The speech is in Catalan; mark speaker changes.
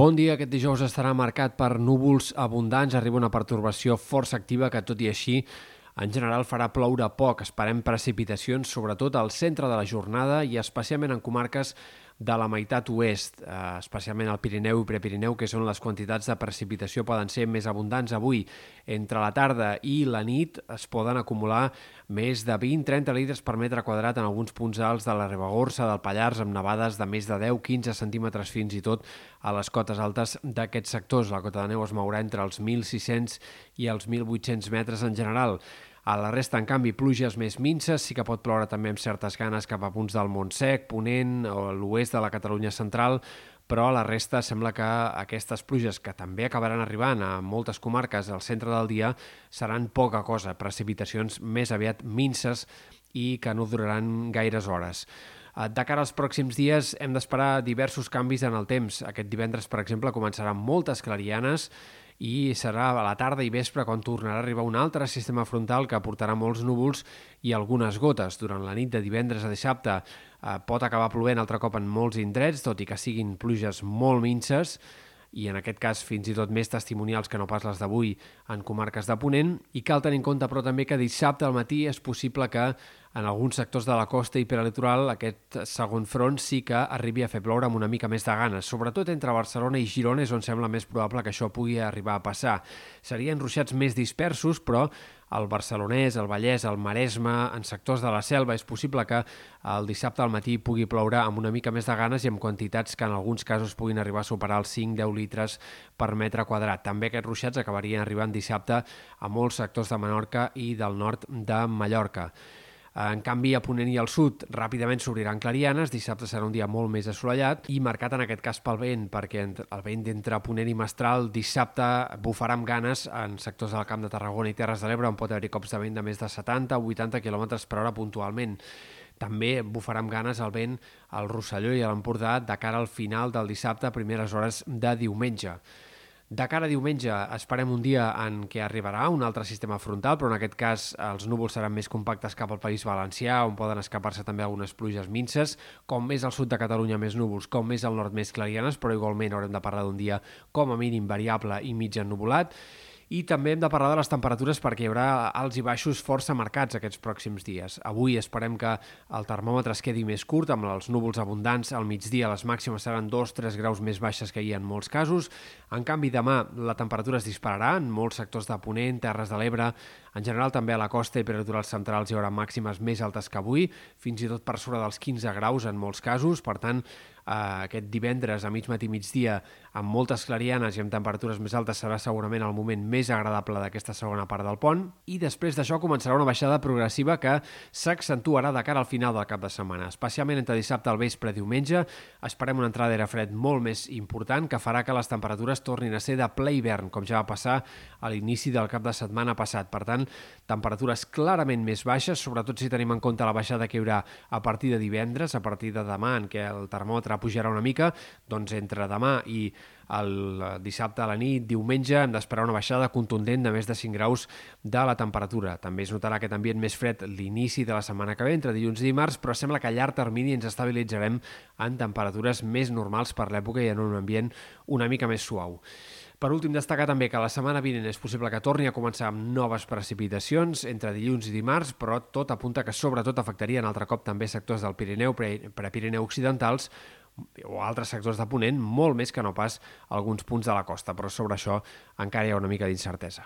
Speaker 1: Bon dia. Aquest dijous estarà marcat per núvols abundants. Arriba una pertorbació força activa que, tot i així, en general farà ploure poc. Esperem precipitacions, sobretot al centre de la jornada i especialment en comarques de la meitat oest, eh, especialment al Pirineu i Prepirineu, que són les quantitats de precipitació poden ser més abundants avui. Entre la tarda i la nit es poden acumular més de 20-30 litres per metre quadrat en alguns punts alts de la Ribagorça, del Pallars, amb nevades de més de 10-15 centímetres fins i tot a les cotes altes d'aquests sectors. La cota de neu es mourà entre els 1.600 i els 1.800 metres en general. A la resta, en canvi, pluges més minces, sí que pot ploure també amb certes ganes cap a punts del Montsec, Ponent o l'oest de la Catalunya central, però a la resta sembla que aquestes pluges, que també acabaran arribant a moltes comarques al centre del dia, seran poca cosa, precipitacions més aviat minces i que no duraran gaires hores. Eh, de cara als pròxims dies hem d'esperar diversos canvis en el temps. Aquest divendres, per exemple, començaran moltes clarianes i serà a la tarda i vespre quan tornarà a arribar un altre sistema frontal que portarà molts núvols i algunes gotes. Durant la nit de divendres a dissabte eh, pot acabar plovent altre cop en molts indrets, tot i que siguin pluges molt minces, i en aquest cas fins i tot més testimonials que no pas les d'avui en comarques de Ponent i cal tenir en compte però també que dissabte al matí és possible que en alguns sectors de la costa i peralitoral aquest segon front sí que arribi a fer ploure amb una mica més de ganes. Sobretot entre Barcelona i Girona és on sembla més probable que això pugui arribar a passar. Serien ruixats més dispersos, però el Barcelonès, el Vallès, el Maresme, en sectors de la selva, és possible que el dissabte al matí pugui ploure amb una mica més de ganes i amb quantitats que en alguns casos puguin arribar a superar els 5-10 litres per metre quadrat. També aquests ruixats acabarien arribant dissabte a molts sectors de Menorca i del nord de Mallorca. En canvi, a Ponent i al sud ràpidament s'obriran clarianes, dissabte serà un dia molt més assolellat i marcat en aquest cas pel vent, perquè el vent d'entre Ponent i Mestral dissabte bufarà amb ganes en sectors del Camp de Tarragona i Terres de l'Ebre on pot haver-hi cops de vent de més de 70 o 80 km per hora puntualment. També bufarà amb ganes el vent al Rosselló i a l'Empordà de cara al final del dissabte a primeres hores de diumenge. De cara a diumenge esperem un dia en què arribarà un altre sistema frontal, però en aquest cas els núvols seran més compactes cap al País Valencià, on poden escapar-se també algunes pluges minces, com més al sud de Catalunya més núvols, com més al nord més clarianes, però igualment haurem de parlar d'un dia com a mínim variable i mig ennubulat. I també hem de parlar de les temperatures perquè hi haurà alts i baixos força marcats aquests pròxims dies. Avui esperem que el termòmetre es quedi més curt, amb els núvols abundants. Al migdia les màximes seran 2-3 graus més baixes que hi ha en molts casos. En canvi, demà la temperatura es dispararà en molts sectors de Ponent, Terres de l'Ebre, en general també a la costa i peritorials centrals hi haurà màximes més altes que avui, fins i tot per sobre dels 15 graus en molts casos. Per tant, eh, aquest divendres a mig matí migdia amb moltes clarianes i amb temperatures més altes serà segurament el moment més agradable d'aquesta segona part del pont i després d'això començarà una baixada progressiva que s'accentuarà de cara al final del cap de setmana, especialment entre dissabte al vespre i diumenge esperem una entrada d'aire fred molt més important que farà que les temperatures tornin a ser de ple hivern, com ja va passar a l'inici del cap de setmana passat. Per tant, temperatures clarament més baixes, sobretot si tenim en compte la baixada que hi haurà a partir de divendres, a partir de demà, en què el termòmetre pujarà una mica, doncs entre demà i el dissabte a la nit, diumenge, hem d'esperar una baixada contundent de més de 5 graus de la temperatura. També es notarà aquest ambient més fred l'inici de la setmana que ve, entre dilluns i dimarts, però sembla que a llarg termini ens estabilitzarem en temperatures més normals per l'època i en un ambient una mica més suau. Per últim, destacar també que la setmana vinent és possible que torni a començar amb noves precipitacions entre dilluns i dimarts, però tot apunta que sobretot afectarien altre cop també sectors del Pirineu, Prepirineu occidentals, o altres sectors de Ponent, molt més que no pas alguns punts de la costa, però sobre això encara hi ha una mica d'incertesa.